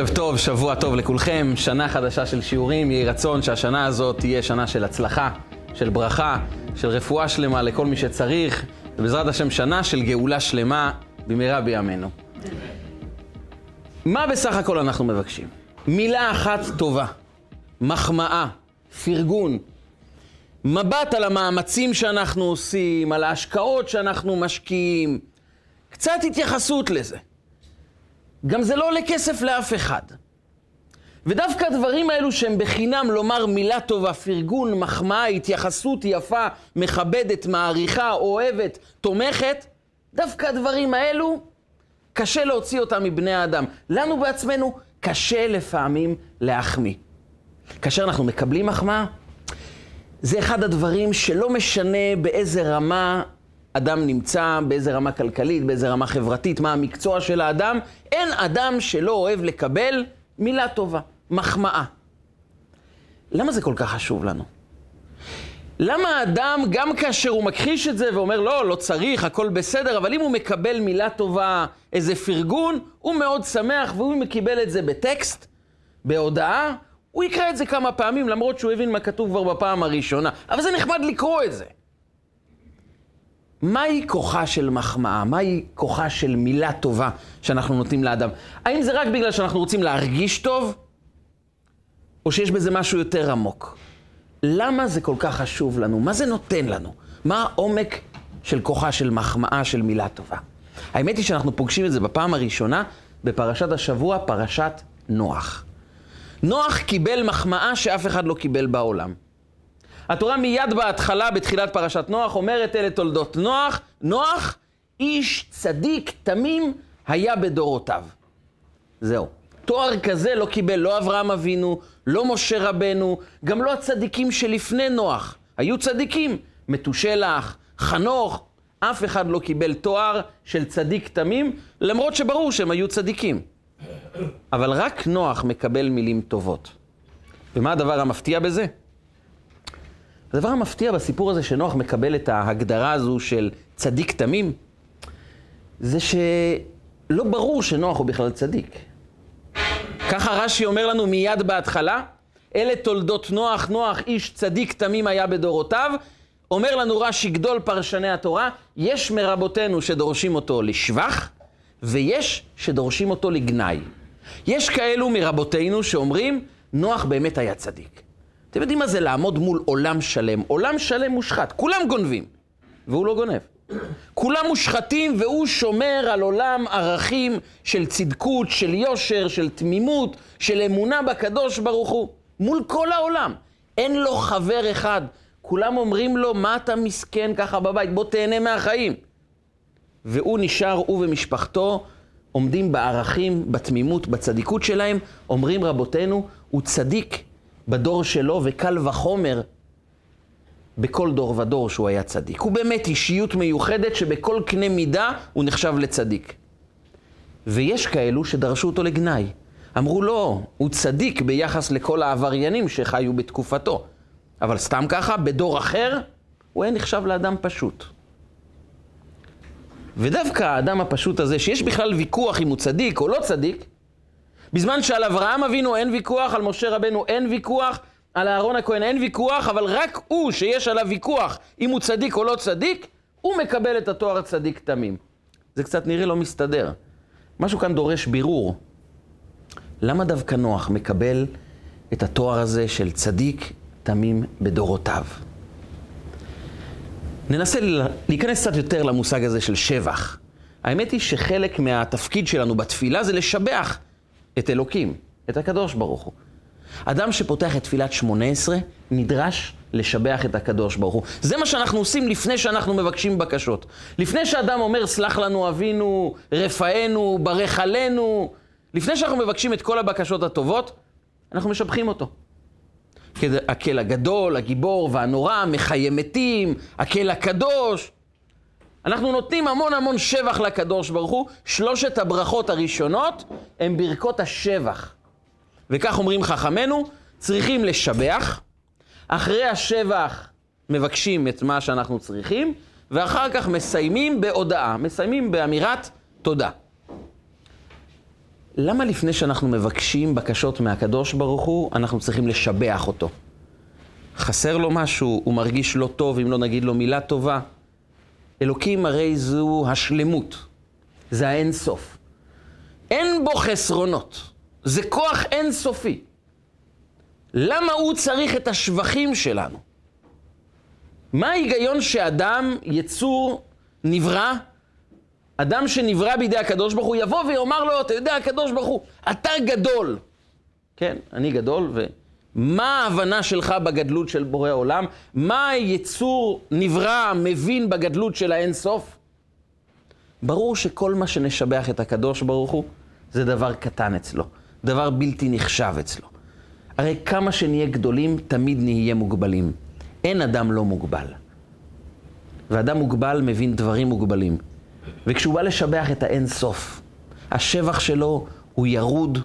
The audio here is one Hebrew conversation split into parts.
ערב טוב, שבוע טוב לכולכם, שנה חדשה של שיעורים, יהי רצון שהשנה הזאת תהיה שנה של הצלחה, של ברכה, של רפואה שלמה לכל מי שצריך, ובעזרת השם שנה של גאולה שלמה במהרה בימינו. מה בסך הכל אנחנו מבקשים? מילה אחת טובה, מחמאה, פרגון, מבט על המאמצים שאנחנו עושים, על ההשקעות שאנחנו משקיעים, קצת התייחסות לזה. גם זה לא עולה כסף לאף אחד. ודווקא הדברים האלו שהם בחינם לומר מילה טובה, פרגון, מחמאה, התייחסות יפה, מכבדת, מעריכה, אוהבת, תומכת, דווקא הדברים האלו, קשה להוציא אותם מבני האדם. לנו בעצמנו קשה לפעמים להחמיא. כאשר אנחנו מקבלים מחמאה, זה אחד הדברים שלא משנה באיזה רמה אדם נמצא, באיזה רמה כלכלית, באיזה רמה חברתית, מה המקצוע של האדם, אין אדם שלא אוהב לקבל מילה טובה, מחמאה. למה זה כל כך חשוב לנו? למה האדם, גם כאשר הוא מכחיש את זה ואומר, לא, לא צריך, הכל בסדר, אבל אם הוא מקבל מילה טובה, איזה פרגון, הוא מאוד שמח, והוא מקבל את זה בטקסט, בהודעה, הוא יקרא את זה כמה פעמים, למרות שהוא הבין מה כתוב כבר בפעם הראשונה. אבל זה נחמד לקרוא את זה. מהי כוחה של מחמאה? מהי כוחה של מילה טובה שאנחנו נותנים לאדם? האם זה רק בגלל שאנחנו רוצים להרגיש טוב? או שיש בזה משהו יותר עמוק? למה זה כל כך חשוב לנו? מה זה נותן לנו? מה העומק של כוחה של מחמאה של מילה טובה? האמת היא שאנחנו פוגשים את זה בפעם הראשונה בפרשת השבוע, פרשת נוח. נוח קיבל מחמאה שאף אחד לא קיבל בעולם. התורה מיד בהתחלה, בתחילת פרשת נוח, אומרת אלה תולדות נוח, נוח, איש צדיק, תמים, היה בדורותיו. זהו. תואר כזה לא קיבל לא אברהם אבינו, לא משה רבנו, גם לא הצדיקים שלפני נוח. היו צדיקים, מתושלח, חנוך, אף אחד לא קיבל תואר של צדיק תמים, למרות שברור שהם היו צדיקים. אבל רק נוח מקבל מילים טובות. ומה הדבר המפתיע בזה? הדבר המפתיע בסיפור הזה שנוח מקבל את ההגדרה הזו של צדיק תמים, זה שלא ברור שנוח הוא בכלל צדיק. ככה רש"י אומר לנו מיד בהתחלה, אלה תולדות נוח, נוח איש צדיק תמים היה בדורותיו. אומר לנו רש"י גדול פרשני התורה, יש מרבותינו שדורשים אותו לשבח, ויש שדורשים אותו לגנאי. יש כאלו מרבותינו שאומרים, נוח באמת היה צדיק. אתם יודעים מה זה לעמוד מול עולם שלם? עולם שלם מושחת, כולם גונבים, והוא לא גונב. כולם מושחתים והוא שומר על עולם ערכים של צדקות, של יושר, של תמימות, של אמונה בקדוש ברוך הוא. מול כל העולם. אין לו חבר אחד. כולם אומרים לו, מה אתה מסכן ככה בבית? בוא תהנה מהחיים. והוא נשאר, הוא ומשפחתו, עומדים בערכים, בתמימות, בצדיקות שלהם. אומרים רבותינו, הוא צדיק בדור שלו, וקל וחומר בכל דור ודור שהוא היה צדיק. הוא באמת אישיות מיוחדת שבכל קנה מידה הוא נחשב לצדיק. ויש כאלו שדרשו אותו לגנאי. אמרו לא, הוא צדיק ביחס לכל העבריינים שחיו בתקופתו. אבל סתם ככה, בדור אחר, הוא היה נחשב לאדם פשוט. ודווקא האדם הפשוט הזה, שיש בכלל ויכוח אם הוא צדיק או לא צדיק, בזמן שעל אברהם אבינו אין ויכוח, על משה רבנו אין ויכוח, על אהרון הכהן אין ויכוח, אבל רק הוא, שיש עליו ויכוח אם הוא צדיק או לא צדיק, הוא מקבל את התואר צדיק תמים. זה קצת נראה לא מסתדר. משהו כאן דורש בירור. למה דווקא נוח מקבל את התואר הזה של צדיק תמים בדורותיו? ננסה להיכנס קצת יותר למושג הזה של שבח. האמת היא שחלק מהתפקיד שלנו בתפילה זה לשבח את אלוקים, את הקדוש ברוך הוא. אדם שפותח את תפילת שמונה עשרה, נדרש לשבח את הקדוש ברוך הוא. זה מה שאנחנו עושים לפני שאנחנו מבקשים בקשות. לפני שאדם אומר, סלח לנו אבינו, רפאנו, ברך עלינו, לפני שאנחנו מבקשים את כל הבקשות הטובות, אנחנו משבחים אותו. הקל הגדול, הגיבור והנורא, מחיי מתים, הקל הקדוש. אנחנו נותנים המון המון שבח לקדוש ברוך הוא. שלושת הברכות הראשונות הן ברכות השבח. וכך אומרים חכמינו, צריכים לשבח, אחרי השבח מבקשים את מה שאנחנו צריכים, ואחר כך מסיימים בהודעה, מסיימים באמירת תודה. למה לפני שאנחנו מבקשים בקשות מהקדוש ברוך הוא, אנחנו צריכים לשבח אותו? חסר לו משהו, הוא מרגיש לא טוב אם לא נגיד לו מילה טובה. אלוקים הרי זו השלמות, זה האין סוף. אין בו חסרונות, זה כוח אינסופי. למה הוא צריך את השבחים שלנו? מה ההיגיון שאדם, יצור, נברא, אדם שנברא בידי הקדוש ברוך הוא, יבוא ויאמר לו, אתה יודע, הקדוש ברוך הוא, אתה גדול. כן, אני גדול, ומה ההבנה שלך בגדלות של בורא עולם? מה היצור נברא, מבין בגדלות של האין סוף? ברור שכל מה שנשבח את הקדוש ברוך הוא, זה דבר קטן אצלו, דבר בלתי נחשב אצלו. הרי כמה שנהיה גדולים, תמיד נהיה מוגבלים. אין אדם לא מוגבל. ואדם מוגבל מבין דברים מוגבלים. וכשהוא בא לשבח את האין סוף, השבח שלו הוא ירוד,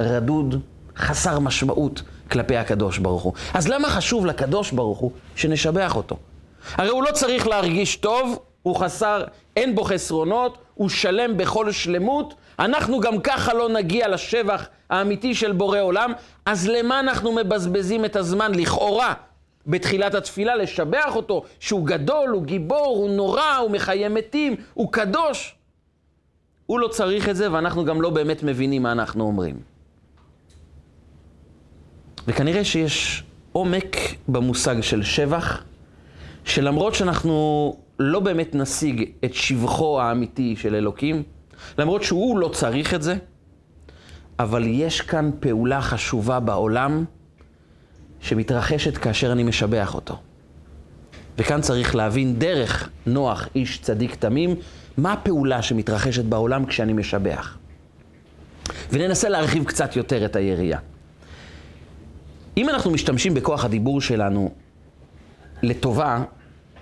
רדוד, חסר משמעות כלפי הקדוש ברוך הוא. אז למה חשוב לקדוש ברוך הוא שנשבח אותו? הרי הוא לא צריך להרגיש טוב, הוא חסר, אין בו חסרונות, הוא שלם בכל שלמות. אנחנו גם ככה לא נגיע לשבח האמיתי של בורא עולם, אז למה אנחנו מבזבזים את הזמן לכאורה בתחילת התפילה לשבח אותו שהוא גדול, הוא גיבור, הוא נורא, הוא מחיה מתים, הוא קדוש? הוא לא צריך את זה ואנחנו גם לא באמת מבינים מה אנחנו אומרים. וכנראה שיש עומק במושג של שבח, שלמרות שאנחנו לא באמת נשיג את שבחו האמיתי של אלוקים, למרות שהוא לא צריך את זה, אבל יש כאן פעולה חשובה בעולם שמתרחשת כאשר אני משבח אותו. וכאן צריך להבין דרך נוח, איש צדיק תמים, מה הפעולה שמתרחשת בעולם כשאני משבח. וננסה להרחיב קצת יותר את היריעה. אם אנחנו משתמשים בכוח הדיבור שלנו לטובה,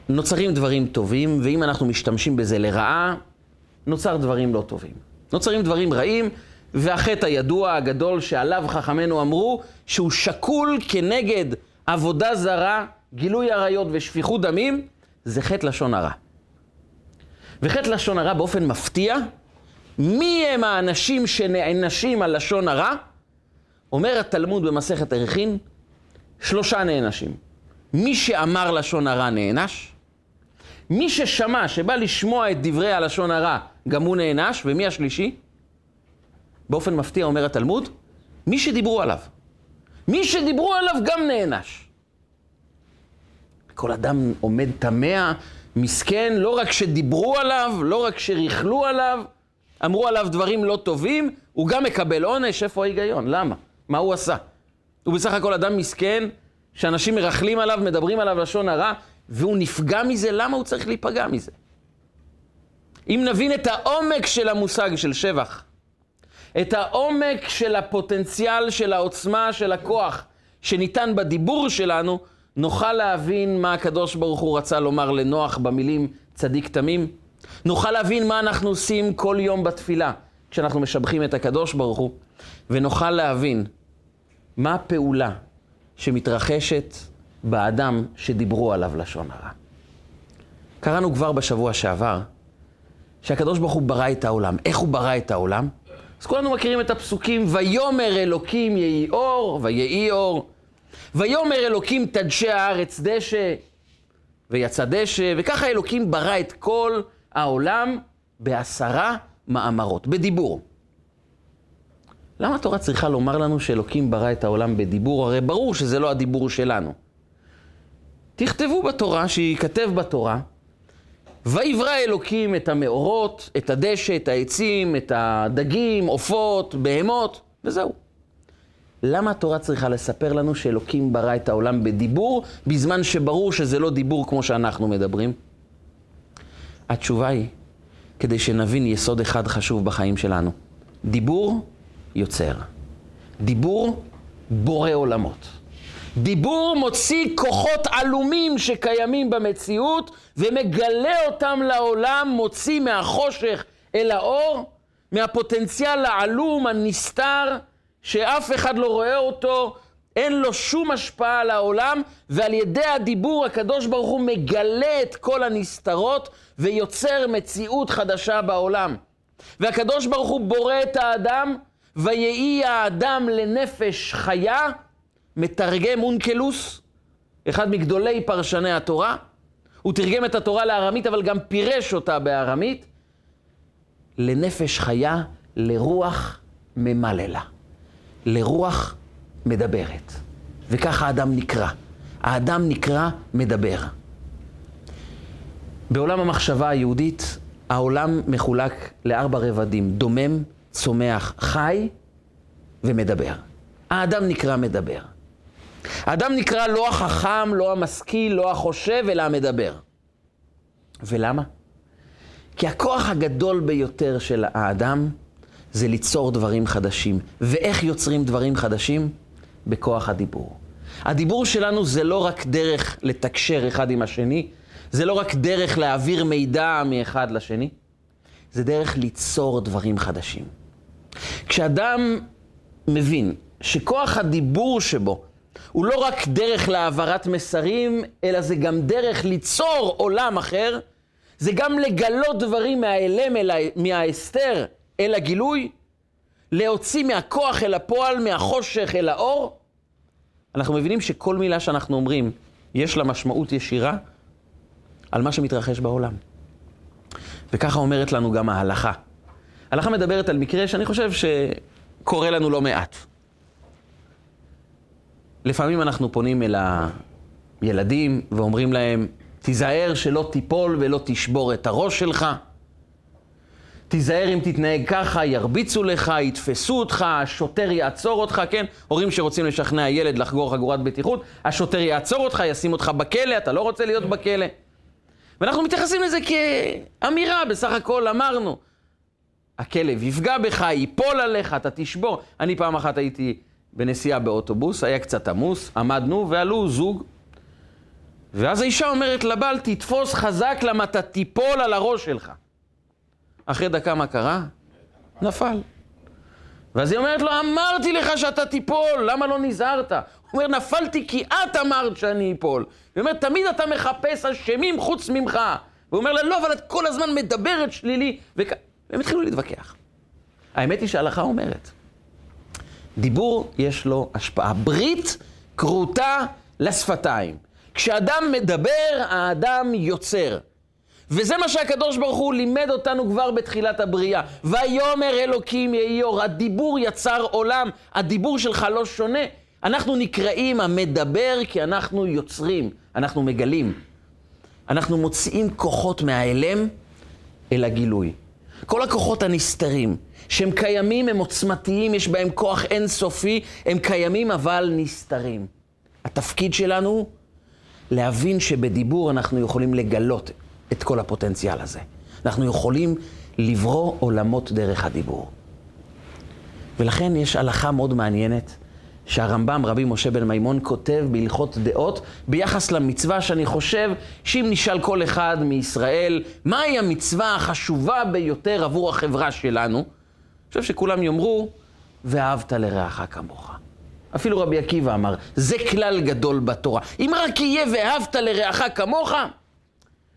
נוצרים דברים טובים, ואם אנחנו משתמשים בזה לרעה, נוצר דברים לא טובים. נוצרים דברים רעים, והחטא הידוע הגדול שעליו חכמינו אמרו, שהוא שקול כנגד עבודה זרה, גילוי עריות ושפיכות דמים, זה חטא לשון הרע. וחטא לשון הרע באופן מפתיע, מי הם האנשים שנענשים על לשון הרע? אומר התלמוד במסכת ערכין, שלושה נענשים. מי שאמר לשון הרע נענש, מי ששמע, שבא לשמוע את דברי הלשון הרע, גם הוא נענש, ומי השלישי? באופן מפתיע אומר התלמוד, מי שדיברו עליו. מי שדיברו עליו גם נענש. כל אדם עומד תמה, מסכן, לא רק שדיברו עליו, לא רק שריכלו עליו, אמרו עליו דברים לא טובים, הוא גם מקבל עונש, איפה ההיגיון? למה? מה הוא עשה? הוא בסך הכל אדם מסכן, שאנשים מרכלים עליו, מדברים עליו לשון הרע, והוא נפגע מזה, למה הוא צריך להיפגע מזה? אם נבין את העומק של המושג של שבח, את העומק של הפוטנציאל, של העוצמה, של הכוח שניתן בדיבור שלנו, נוכל להבין מה הקדוש ברוך הוא רצה לומר לנוח במילים צדיק תמים. נוכל להבין מה אנחנו עושים כל יום בתפילה, כשאנחנו משבחים את הקדוש ברוך הוא, ונוכל להבין מה הפעולה שמתרחשת באדם שדיברו עליו לשון הרע. קראנו כבר בשבוע שעבר שהקדוש ברוך הוא ברא את העולם. איך הוא ברא את העולם? אז כולנו מכירים את הפסוקים, ויאמר אלוקים יהי אור, ויהי אור. ויאמר אלוקים תדשא הארץ דשא, ויצא דשא, וככה אלוקים ברא את כל העולם בעשרה מאמרות, בדיבור. למה התורה צריכה לומר לנו שאלוקים ברא את העולם בדיבור? הרי ברור שזה לא הדיבור שלנו. תכתבו בתורה, שייכתב בתורה, ויברא אלוקים את המאורות, את הדשא, את העצים, את הדגים, עופות, בהמות, וזהו. למה התורה צריכה לספר לנו שאלוקים ברא את העולם בדיבור, בזמן שברור שזה לא דיבור כמו שאנחנו מדברים? התשובה היא, כדי שנבין יסוד אחד חשוב בחיים שלנו. דיבור יוצר. דיבור בורא עולמות. דיבור מוציא כוחות עלומים שקיימים במציאות ומגלה אותם לעולם, מוציא מהחושך אל האור, מהפוטנציאל העלום, הנסתר, שאף אחד לא רואה אותו, אין לו שום השפעה על העולם, ועל ידי הדיבור הקדוש ברוך הוא מגלה את כל הנסתרות ויוצר מציאות חדשה בעולם. והקדוש ברוך הוא בורא את האדם ויהי האדם לנפש חיה, מתרגם אונקלוס, אחד מגדולי פרשני התורה. הוא תרגם את התורה לארמית, אבל גם פירש אותה בארמית. לנפש חיה, לרוח ממללה. לרוח מדברת. וככה האדם נקרא. האדם נקרא מדבר. בעולם המחשבה היהודית, העולם מחולק לארבע רבדים, דומם, צומח, חי ומדבר. האדם נקרא מדבר. האדם נקרא לא החכם, לא המשכיל, לא החושב, אלא המדבר. ולמה? כי הכוח הגדול ביותר של האדם זה ליצור דברים חדשים. ואיך יוצרים דברים חדשים? בכוח הדיבור. הדיבור שלנו זה לא רק דרך לתקשר אחד עם השני, זה לא רק דרך להעביר מידע מאחד לשני, זה דרך ליצור דברים חדשים. כשאדם מבין שכוח הדיבור שבו הוא לא רק דרך להעברת מסרים, אלא זה גם דרך ליצור עולם אחר, זה גם לגלות דברים אל, מההסתר אל הגילוי, להוציא מהכוח אל הפועל, מהחושך אל האור. אנחנו מבינים שכל מילה שאנחנו אומרים, יש לה משמעות ישירה על מה שמתרחש בעולם. וככה אומרת לנו גם ההלכה. ההלכה מדברת על מקרה שאני חושב שקורה לנו לא מעט. לפעמים אנחנו פונים אל הילדים ואומרים להם, תיזהר שלא תיפול ולא תשבור את הראש שלך. תיזהר אם תתנהג ככה, ירביצו לך, יתפסו אותך, השוטר יעצור אותך, כן? הורים שרוצים לשכנע ילד לחגור חגורת בטיחות, השוטר יעצור אותך, ישים אותך בכלא, אתה לא רוצה להיות בכלא. ואנחנו מתייחסים לזה כאמירה, בסך הכל אמרנו. הכלב יפגע בך, ייפול עליך, אתה תשבור. אני פעם אחת הייתי בנסיעה באוטובוס, היה קצת עמוס, עמדנו ועלו זוג. ואז האישה אומרת לבעל, תתפוס חזק למה אתה תיפול על הראש שלך. אחרי דקה מה קרה? נפל. ואז היא אומרת לו, אמרתי לך שאתה תיפול, למה לא נזהרת? הוא אומר, נפלתי כי את אמרת שאני אפול. היא אומרת, תמיד אתה מחפש אשמים חוץ ממך. והוא אומר לה, לא, אבל את כל הזמן מדברת שלילי. וכ... והם התחילו להתווכח. האמת היא שההלכה אומרת, דיבור יש לו השפעה. ברית כרותה לשפתיים. כשאדם מדבר, האדם יוצר. וזה מה שהקדוש ברוך הוא לימד אותנו כבר בתחילת הבריאה. ויאמר אלוקים יהי אור. הדיבור יצר עולם, הדיבור שלך לא שונה. אנחנו נקראים המדבר כי אנחנו יוצרים, אנחנו מגלים. אנחנו מוציאים כוחות מהאלם אל הגילוי. כל הכוחות הנסתרים, שהם קיימים, הם עוצמתיים, יש בהם כוח אינסופי, הם קיימים אבל נסתרים. התפקיד שלנו להבין שבדיבור אנחנו יכולים לגלות את כל הפוטנציאל הזה. אנחנו יכולים לברוא עולמות דרך הדיבור. ולכן יש הלכה מאוד מעניינת, שהרמב"ם, רבי משה בן מימון, כותב בהלכות דעות ביחס למצווה שאני חושב שאם נשאל כל אחד מישראל, מהי המצווה החשובה ביותר עבור החברה שלנו, אני חושב שכולם יאמרו, ואהבת לרעך כמוך. אפילו רבי עקיבא אמר, זה כלל גדול בתורה. אם רק יהיה ואהבת לרעך כמוך,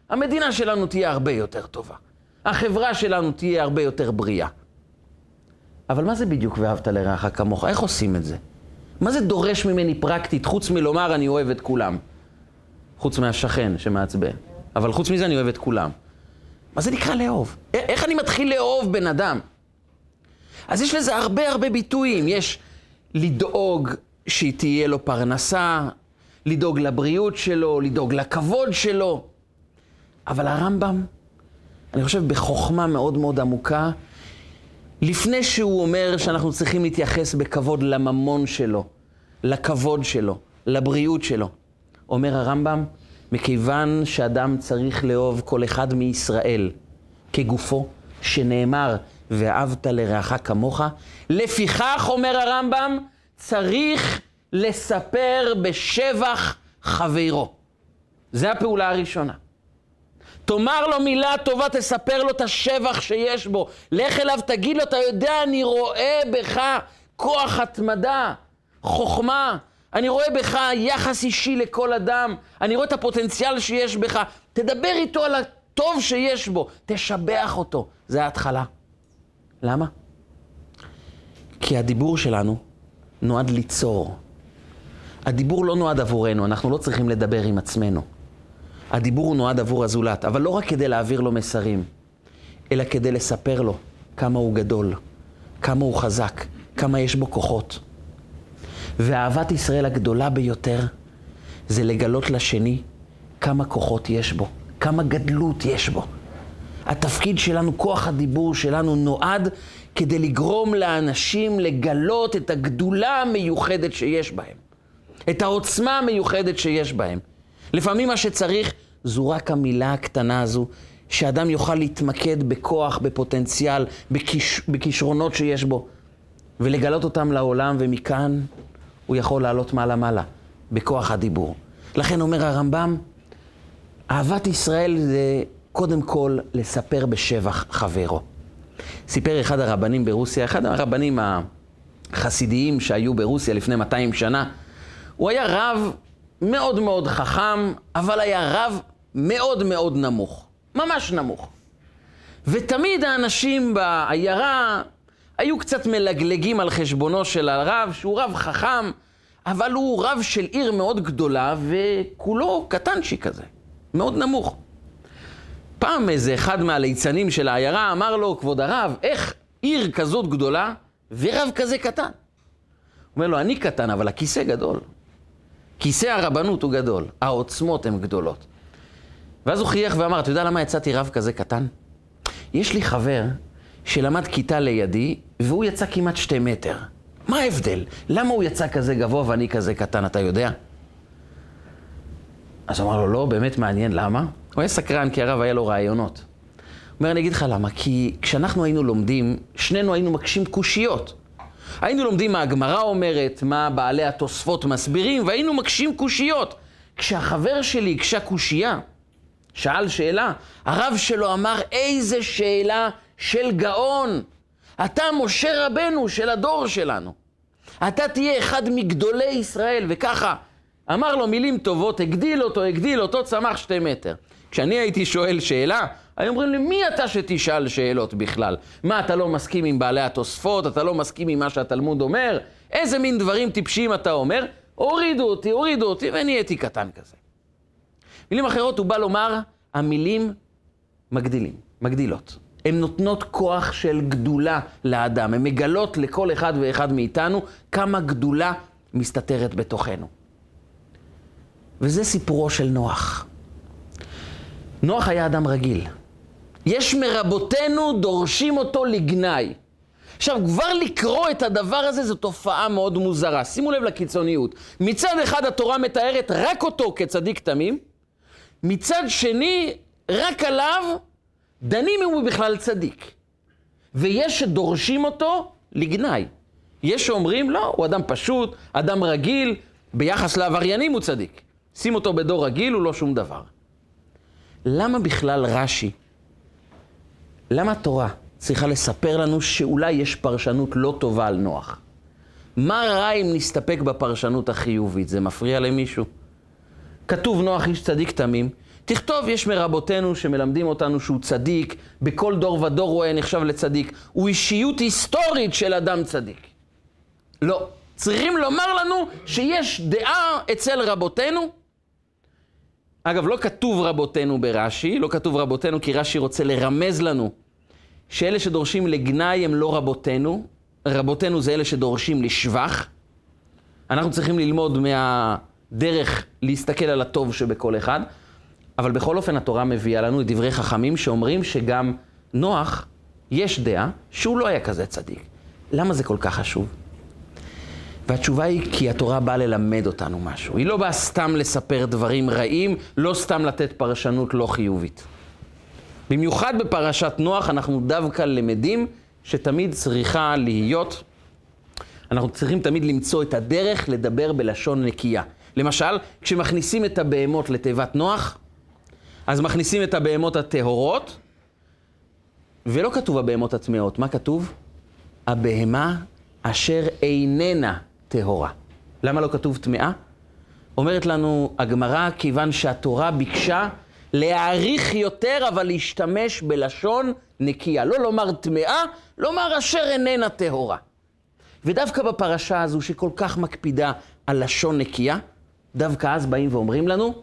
המדינה שלנו תהיה הרבה יותר טובה. החברה שלנו תהיה הרבה יותר בריאה. אבל מה זה בדיוק ואהבת לרעך כמוך? איך עושים את זה? מה זה דורש ממני פרקטית, חוץ מלומר אני אוהב את כולם? חוץ מהשכן שמעצבן. אבל חוץ מזה אני אוהב את כולם. מה זה נקרא לאהוב? איך אני מתחיל לאהוב בן אדם? אז יש לזה הרבה הרבה ביטויים. יש לדאוג שתהיה לו פרנסה, לדאוג לבריאות שלו, לדאוג לכבוד שלו. אבל הרמב"ם, אני חושב בחוכמה מאוד מאוד עמוקה, לפני שהוא אומר שאנחנו צריכים להתייחס בכבוד לממון שלו, לכבוד שלו, לבריאות שלו, אומר הרמב"ם, מכיוון שאדם צריך לאהוב כל אחד מישראל כגופו, שנאמר, ואהבת לרעך כמוך, לפיכך, אומר הרמב"ם, צריך לספר בשבח חברו. זה הפעולה הראשונה. תאמר לו מילה טובה, תספר לו את השבח שיש בו. לך אליו, תגיד לו, אתה יודע, אני רואה בך כוח התמדה, חוכמה. אני רואה בך יחס אישי לכל אדם. אני רואה את הפוטנציאל שיש בך. תדבר איתו על הטוב שיש בו. תשבח אותו. זה ההתחלה. למה? כי הדיבור שלנו נועד ליצור. הדיבור לא נועד עבורנו, אנחנו לא צריכים לדבר עם עצמנו. הדיבור הוא נועד עבור הזולת, אבל לא רק כדי להעביר לו מסרים, אלא כדי לספר לו כמה הוא גדול, כמה הוא חזק, כמה יש בו כוחות. ואהבת ישראל הגדולה ביותר זה לגלות לשני כמה כוחות יש בו, כמה גדלות יש בו. התפקיד שלנו, כוח הדיבור שלנו, נועד כדי לגרום לאנשים לגלות את הגדולה המיוחדת שיש בהם, את העוצמה המיוחדת שיש בהם. לפעמים מה שצריך זו רק המילה הקטנה הזו, שאדם יוכל להתמקד בכוח, בפוטנציאל, בכיש, בכישרונות שיש בו, ולגלות אותם לעולם, ומכאן הוא יכול לעלות מעלה-מעלה, בכוח הדיבור. לכן אומר הרמב"ם, אהבת ישראל זה קודם כל לספר בשבח חברו. סיפר אחד הרבנים ברוסיה, אחד הרבנים החסידיים שהיו ברוסיה לפני 200 שנה, הוא היה רב מאוד מאוד חכם, אבל היה רב מאוד מאוד נמוך. ממש נמוך. ותמיד האנשים בעיירה היו קצת מלגלגים על חשבונו של הרב, שהוא רב חכם, אבל הוא רב של עיר מאוד גדולה, וכולו קטנצ'י כזה, מאוד נמוך. פעם איזה אחד מהליצנים של העיירה אמר לו, כבוד הרב, איך עיר כזאת גדולה ורב כזה קטן? אומר לו, אני קטן, אבל הכיסא גדול. כיסא הרבנות הוא גדול, העוצמות הן גדולות. ואז הוא חייך ואמר, אתה יודע למה יצאתי רב כזה קטן? יש לי חבר שלמד כיתה לידי, והוא יצא כמעט שתי מטר. מה ההבדל? למה הוא יצא כזה גבוה ואני כזה קטן, אתה יודע? אז הוא אמר לו, לא, באמת מעניין, למה? הוא היה סקרן, כי הרב היה לו רעיונות. הוא אומר, אני אגיד לך למה, כי כשאנחנו היינו לומדים, שנינו היינו מקשים קושיות. היינו לומדים מה הגמרא אומרת, מה בעלי התוספות מסבירים, והיינו מקשים קושיות. כשהחבר שלי הקשה קושייה, שאל שאלה, הרב שלו אמר, איזה שאלה של גאון. אתה משה רבנו של הדור שלנו. אתה תהיה אחד מגדולי ישראל, וככה אמר לו מילים טובות, הגדיל אותו, הגדיל אותו, צמח שתי מטר. כשאני הייתי שואל שאלה, היו אומרים לי, מי אתה שתשאל שאלות בכלל? מה, אתה לא מסכים עם בעלי התוספות? אתה לא מסכים עם מה שהתלמוד אומר? איזה מין דברים טיפשיים אתה אומר? הורידו אותי, הורידו אותי, ונהייתי קטן כזה. מילים אחרות, הוא בא לומר, המילים מגדילים, מגדילות. הן נותנות כוח של גדולה לאדם, הן מגלות לכל אחד ואחד מאיתנו כמה גדולה מסתתרת בתוכנו. וזה סיפורו של נוח. נוח היה אדם רגיל. יש מרבותינו דורשים אותו לגנאי. עכשיו, כבר לקרוא את הדבר הזה זו תופעה מאוד מוזרה. שימו לב לקיצוניות. מצד אחד התורה מתארת רק אותו כצדיק תמים, מצד שני, רק עליו דנים אם הוא בכלל צדיק. ויש שדורשים אותו לגנאי. יש שאומרים, לא, הוא אדם פשוט, אדם רגיל, ביחס לעבריינים הוא צדיק. שים אותו בדור רגיל, הוא לא שום דבר. למה בכלל רש"י, למה התורה צריכה לספר לנו שאולי יש פרשנות לא טובה על נוח? מה רע אם נסתפק בפרשנות החיובית? זה מפריע למישהו? כתוב נוח איש צדיק תמים, תכתוב, יש מרבותינו שמלמדים אותנו שהוא צדיק, בכל דור ודור הוא היה נחשב לצדיק. הוא אישיות היסטורית של אדם צדיק. לא. צריכים לומר לנו שיש דעה אצל רבותינו. אגב, לא כתוב רבותינו ברש"י, לא כתוב רבותינו כי רש"י רוצה לרמז לנו שאלה שדורשים לגנאי הם לא רבותינו, רבותינו זה אלה שדורשים לשבח. אנחנו צריכים ללמוד מהדרך להסתכל על הטוב שבכל אחד. אבל בכל אופן התורה מביאה לנו את דברי חכמים שאומרים שגם נוח, יש דעה שהוא לא היה כזה צדיק. למה זה כל כך חשוב? והתשובה היא כי התורה באה ללמד אותנו משהו. היא לא באה סתם לספר דברים רעים, לא סתם לתת פרשנות לא חיובית. במיוחד בפרשת נוח אנחנו דווקא למדים שתמיד צריכה להיות, אנחנו צריכים תמיד למצוא את הדרך לדבר בלשון נקייה. למשל, כשמכניסים את הבהמות לתיבת נוח, אז מכניסים את הבהמות הטהורות, ולא כתוב הבהמות הטמאות, מה כתוב? הבהמה אשר איננה טהורה. למה לא כתוב טמאה? אומרת לנו הגמרא, כיוון שהתורה ביקשה להעריך יותר, אבל להשתמש בלשון נקייה. לא לומר טמאה, לומר אשר איננה טהורה. ודווקא בפרשה הזו, שכל כך מקפידה על לשון נקייה, דווקא אז באים ואומרים לנו,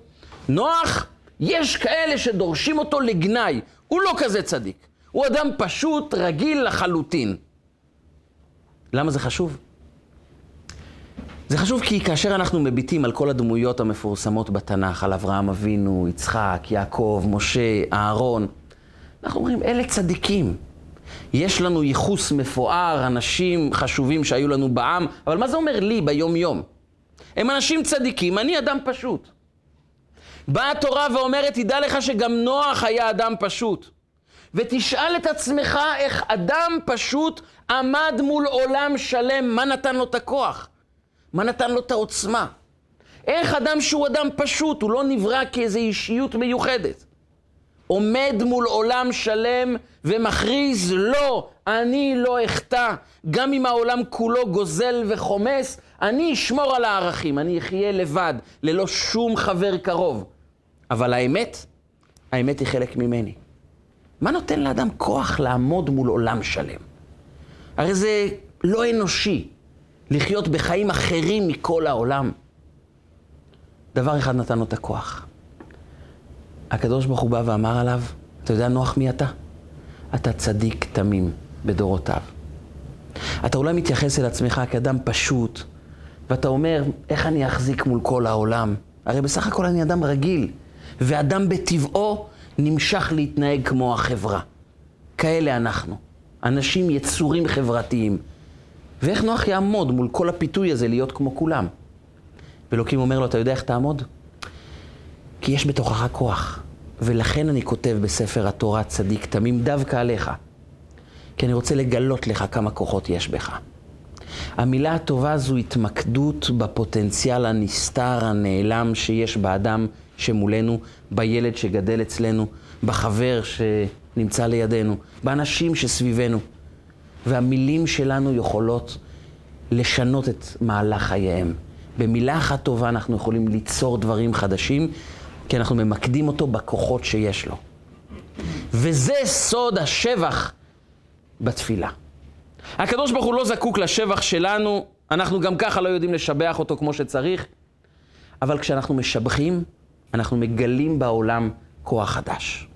נוח, יש כאלה שדורשים אותו לגנאי, הוא לא כזה צדיק. הוא אדם פשוט, רגיל לחלוטין. למה זה חשוב? זה חשוב כי כאשר אנחנו מביטים על כל הדמויות המפורסמות בתנ"ך, על אברהם אבינו, יצחק, יעקב, משה, אהרון, אנחנו אומרים, אלה צדיקים. יש לנו ייחוס מפואר, אנשים חשובים שהיו לנו בעם, אבל מה זה אומר לי ביום-יום? הם אנשים צדיקים, אני אדם פשוט. באה התורה ואומרת, תדע לך שגם נוח היה אדם פשוט. ותשאל את עצמך איך אדם פשוט עמד מול עולם שלם, מה נתן לו את הכוח? מה נתן לו את העוצמה? איך אדם שהוא אדם פשוט, הוא לא נברא כאיזו אישיות מיוחדת, עומד מול עולם שלם ומכריז, לא, אני לא אחטא. גם אם העולם כולו גוזל וחומס, אני אשמור על הערכים, אני אחיה לבד, ללא שום חבר קרוב. אבל האמת, האמת היא חלק ממני. מה נותן לאדם כוח לעמוד מול עולם שלם? הרי זה לא אנושי לחיות בחיים אחרים מכל העולם. דבר אחד נתן לו את הכוח. הקדוש ברוך הוא בא ואמר עליו, אתה יודע נוח מי אתה? אתה צדיק תמים בדורותיו. אתה אולי מתייחס אל עצמך כאדם פשוט, ואתה אומר, איך אני אחזיק מול כל העולם? הרי בסך הכל אני אדם רגיל, ואדם בטבעו נמשך להתנהג כמו החברה. כאלה אנחנו. אנשים יצורים חברתיים. ואיך נוח יעמוד מול כל הפיתוי הזה להיות כמו כולם? ואלוקים אומר לו, אתה יודע איך תעמוד? כי יש בתוכך כוח. ולכן אני כותב בספר התורה צדיק תמים דווקא עליך. כי אני רוצה לגלות לך כמה כוחות יש בך. המילה הטובה זו התמקדות בפוטנציאל הנסתר, הנעלם שיש באדם שמולנו, בילד שגדל אצלנו, בחבר שנמצא לידינו, באנשים שסביבנו. והמילים שלנו יכולות לשנות את מהלך חייהם. במילה אחת טובה אנחנו יכולים ליצור דברים חדשים, כי אנחנו ממקדים אותו בכוחות שיש לו. וזה סוד השבח בתפילה. הקדוש ברוך הוא לא זקוק לשבח שלנו, אנחנו גם ככה לא יודעים לשבח אותו כמו שצריך, אבל כשאנחנו משבחים, אנחנו מגלים בעולם כוח חדש.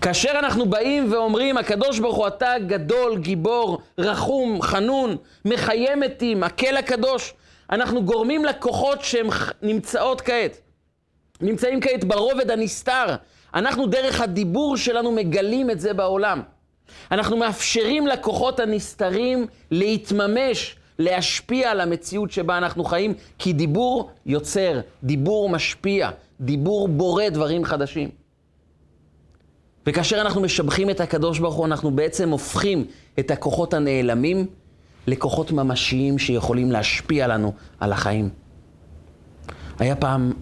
כאשר אנחנו באים ואומרים, הקדוש ברוך הוא אתה גדול, גיבור, רחום, חנון, מחיה מתים, מקל הקדוש, אנחנו גורמים לכוחות שהן נמצאות כעת, נמצאים כעת ברובד הנסתר. אנחנו דרך הדיבור שלנו מגלים את זה בעולם. אנחנו מאפשרים לכוחות הנסתרים להתממש, להשפיע על המציאות שבה אנחנו חיים, כי דיבור יוצר, דיבור משפיע, דיבור בורא דברים חדשים. וכאשר אנחנו משבחים את הקדוש ברוך הוא, אנחנו בעצם הופכים את הכוחות הנעלמים לכוחות ממשיים שיכולים להשפיע לנו על החיים. היה פעם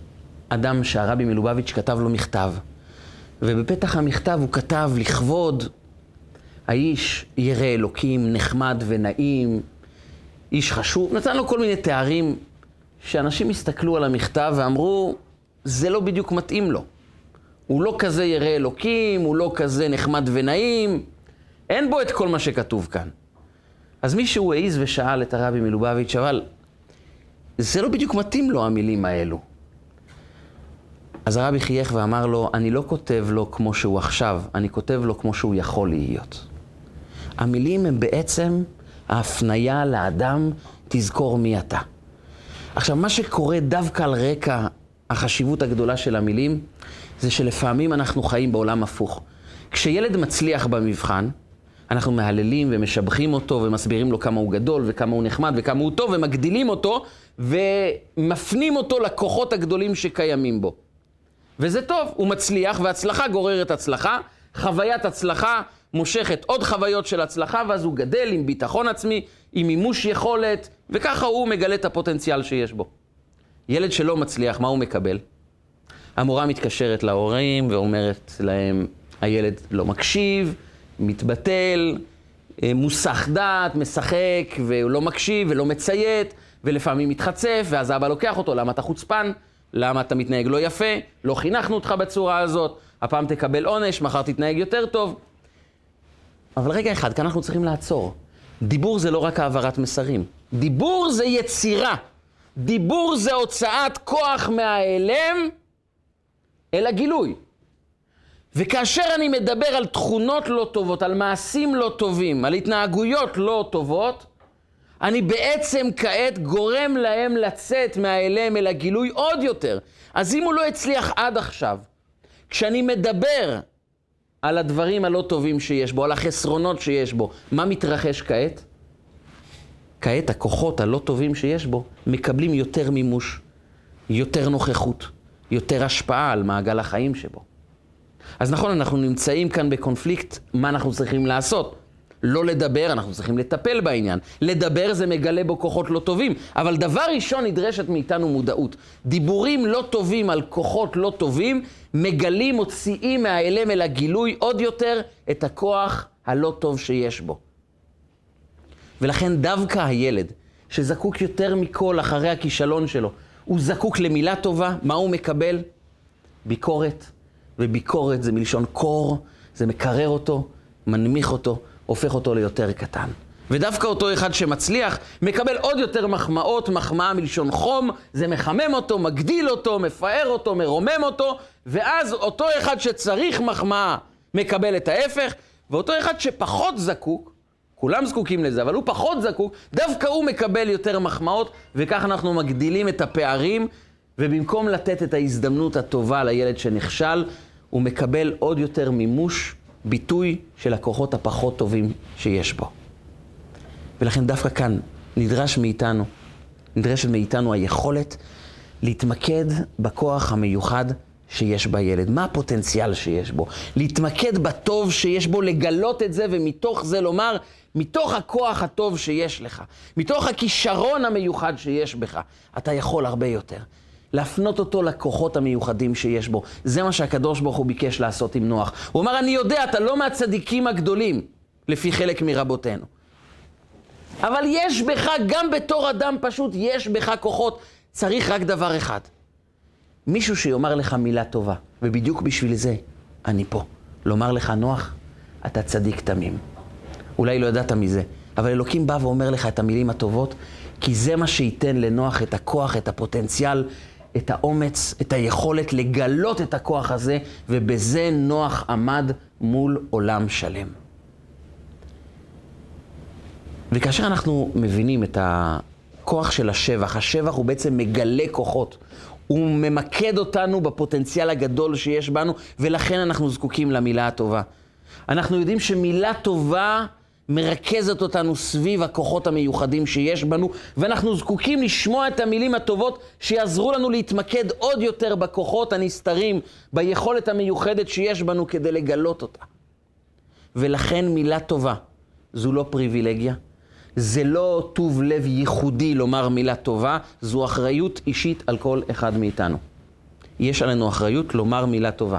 אדם שהרבי מלובביץ' כתב לו מכתב, ובפתח המכתב הוא כתב לכבוד האיש ירא אלוקים, נחמד ונעים, איש חשוב, נתן לו כל מיני תארים שאנשים הסתכלו על המכתב ואמרו, זה לא בדיוק מתאים לו. הוא לא כזה ירא אלוקים, הוא לא כזה נחמד ונעים, אין בו את כל מה שכתוב כאן. אז מישהו העז ושאל את הרבי מלובביץ', אבל זה לא בדיוק מתאים לו, המילים האלו. אז הרבי חייך ואמר לו, אני לא כותב לו כמו שהוא עכשיו, אני כותב לו כמו שהוא יכול להיות. המילים הם בעצם ההפניה לאדם, תזכור מי אתה. עכשיו, מה שקורה דווקא על רקע החשיבות הגדולה של המילים, זה שלפעמים אנחנו חיים בעולם הפוך. כשילד מצליח במבחן, אנחנו מהללים ומשבחים אותו ומסבירים לו כמה הוא גדול וכמה הוא נחמד וכמה הוא טוב ומגדילים אותו ומפנים אותו לכוחות הגדולים שקיימים בו. וזה טוב, הוא מצליח והצלחה גוררת הצלחה, חוויית הצלחה מושכת עוד חוויות של הצלחה ואז הוא גדל עם ביטחון עצמי, עם מימוש יכולת וככה הוא מגלה את הפוטנציאל שיש בו. ילד שלא מצליח, מה הוא מקבל? המורה מתקשרת להורים ואומרת להם, הילד לא מקשיב, מתבטל, אה, מוסח דעת, משחק, והוא לא מקשיב ולא מציית, ולפעמים מתחצף, ואז אבא לוקח אותו, למה אתה חוצפן? למה אתה מתנהג לא יפה? לא חינכנו אותך בצורה הזאת, הפעם תקבל עונש, מחר תתנהג יותר טוב. אבל רגע אחד, כאן אנחנו צריכים לעצור. דיבור זה לא רק העברת מסרים. דיבור זה יצירה. דיבור זה הוצאת כוח מההיעלם אל הגילוי. וכאשר אני מדבר על תכונות לא טובות, על מעשים לא טובים, על התנהגויות לא טובות, אני בעצם כעת גורם להם לצאת מההיעלם אל הגילוי עוד יותר. אז אם הוא לא הצליח עד עכשיו, כשאני מדבר על הדברים הלא טובים שיש בו, על החסרונות שיש בו, מה מתרחש כעת? כעת הכוחות הלא טובים שיש בו מקבלים יותר מימוש, יותר נוכחות, יותר השפעה על מעגל החיים שבו. אז נכון, אנחנו נמצאים כאן בקונפליקט, מה אנחנו צריכים לעשות? לא לדבר, אנחנו צריכים לטפל בעניין. לדבר זה מגלה בו כוחות לא טובים, אבל דבר ראשון נדרשת מאיתנו מודעות. דיבורים לא טובים על כוחות לא טובים, מגלים, מוציאים מהאלם אל הגילוי עוד יותר את הכוח הלא טוב שיש בו. ולכן דווקא הילד, שזקוק יותר מכל אחרי הכישלון שלו, הוא זקוק למילה טובה, מה הוא מקבל? ביקורת. וביקורת זה מלשון קור, זה מקרר אותו, מנמיך אותו, הופך אותו ליותר קטן. ודווקא אותו אחד שמצליח, מקבל עוד יותר מחמאות, מחמאה מלשון חום, זה מחמם אותו, מגדיל אותו, מפאר אותו, מרומם אותו, ואז אותו אחד שצריך מחמאה מקבל את ההפך, ואותו אחד שפחות זקוק, כולם זקוקים לזה, אבל הוא פחות זקוק, דווקא הוא מקבל יותר מחמאות, וכך אנחנו מגדילים את הפערים, ובמקום לתת את ההזדמנות הטובה לילד שנכשל, הוא מקבל עוד יותר מימוש, ביטוי של הכוחות הפחות טובים שיש בו. ולכן דווקא כאן נדרש מאיתנו, נדרשת מאיתנו היכולת להתמקד בכוח המיוחד שיש בילד. מה הפוטנציאל שיש בו? להתמקד בטוב שיש בו, לגלות את זה, ומתוך זה לומר, מתוך הכוח הטוב שיש לך, מתוך הכישרון המיוחד שיש בך, אתה יכול הרבה יותר. להפנות אותו לכוחות המיוחדים שיש בו. זה מה שהקדוש ברוך הוא ביקש לעשות עם נוח. הוא אמר, אני יודע, אתה לא מהצדיקים הגדולים, לפי חלק מרבותינו. אבל יש בך, גם בתור אדם פשוט, יש בך כוחות. צריך רק דבר אחד. מישהו שיאמר לך מילה טובה, ובדיוק בשביל זה אני פה. לומר לך, נוח, אתה צדיק תמים. אולי לא ידעת מזה, אבל אלוקים בא ואומר לך את המילים הטובות, כי זה מה שייתן לנוח את הכוח, את הפוטנציאל, את האומץ, את היכולת לגלות את הכוח הזה, ובזה נוח עמד מול עולם שלם. וכאשר אנחנו מבינים את הכוח של השבח, השבח הוא בעצם מגלה כוחות. הוא ממקד אותנו בפוטנציאל הגדול שיש בנו, ולכן אנחנו זקוקים למילה הטובה. אנחנו יודעים שמילה טובה מרכזת אותנו סביב הכוחות המיוחדים שיש בנו, ואנחנו זקוקים לשמוע את המילים הטובות שיעזרו לנו להתמקד עוד יותר בכוחות הנסתרים, ביכולת המיוחדת שיש בנו כדי לגלות אותה. ולכן מילה טובה זו לא פריבילגיה, זה לא טוב לב ייחודי לומר מילה טובה, זו אחריות אישית על כל אחד מאיתנו. יש עלינו אחריות לומר מילה טובה,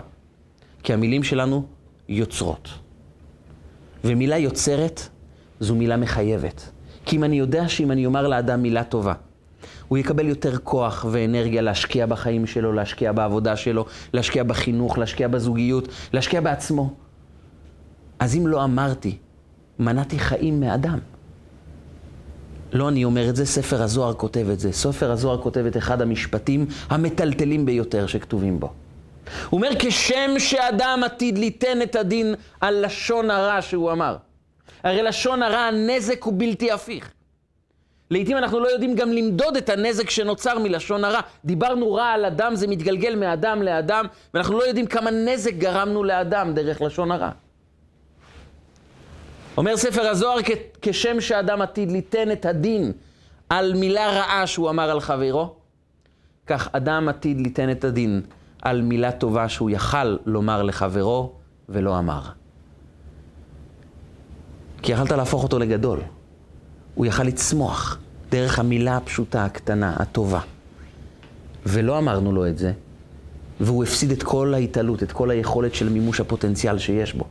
כי המילים שלנו יוצרות. ומילה יוצרת זו מילה מחייבת. כי אם אני יודע שאם אני אומר לאדם מילה טובה, הוא יקבל יותר כוח ואנרגיה להשקיע בחיים שלו, להשקיע בעבודה שלו, להשקיע בחינוך, להשקיע בזוגיות, להשקיע בעצמו. אז אם לא אמרתי, מנעתי חיים מאדם. לא אני אומר את זה, ספר הזוהר כותב את זה. ספר הזוהר כותב את אחד המשפטים המטלטלים ביותר שכתובים בו. הוא אומר, כשם שאדם עתיד ליתן את הדין על לשון הרע שהוא אמר. הרי לשון הרע, הנזק הוא בלתי הפיך. לעתים אנחנו לא יודעים גם למדוד את הנזק שנוצר מלשון הרע. דיברנו רע על אדם, זה מתגלגל מאדם לאדם, ואנחנו לא יודעים כמה נזק גרמנו לאדם דרך לשון הרע. אומר ספר הזוהר, כשם שאדם עתיד ליתן את הדין על מילה רעה שהוא אמר על חברו, כך אדם עתיד ליתן את הדין על מילה טובה שהוא יכל לומר לחברו ולא אמר. כי יכלת להפוך אותו לגדול. הוא יכל לצמוח דרך המילה הפשוטה, הקטנה, הטובה. ולא אמרנו לו את זה, והוא הפסיד את כל ההתעלות, את כל היכולת של מימוש הפוטנציאל שיש בו.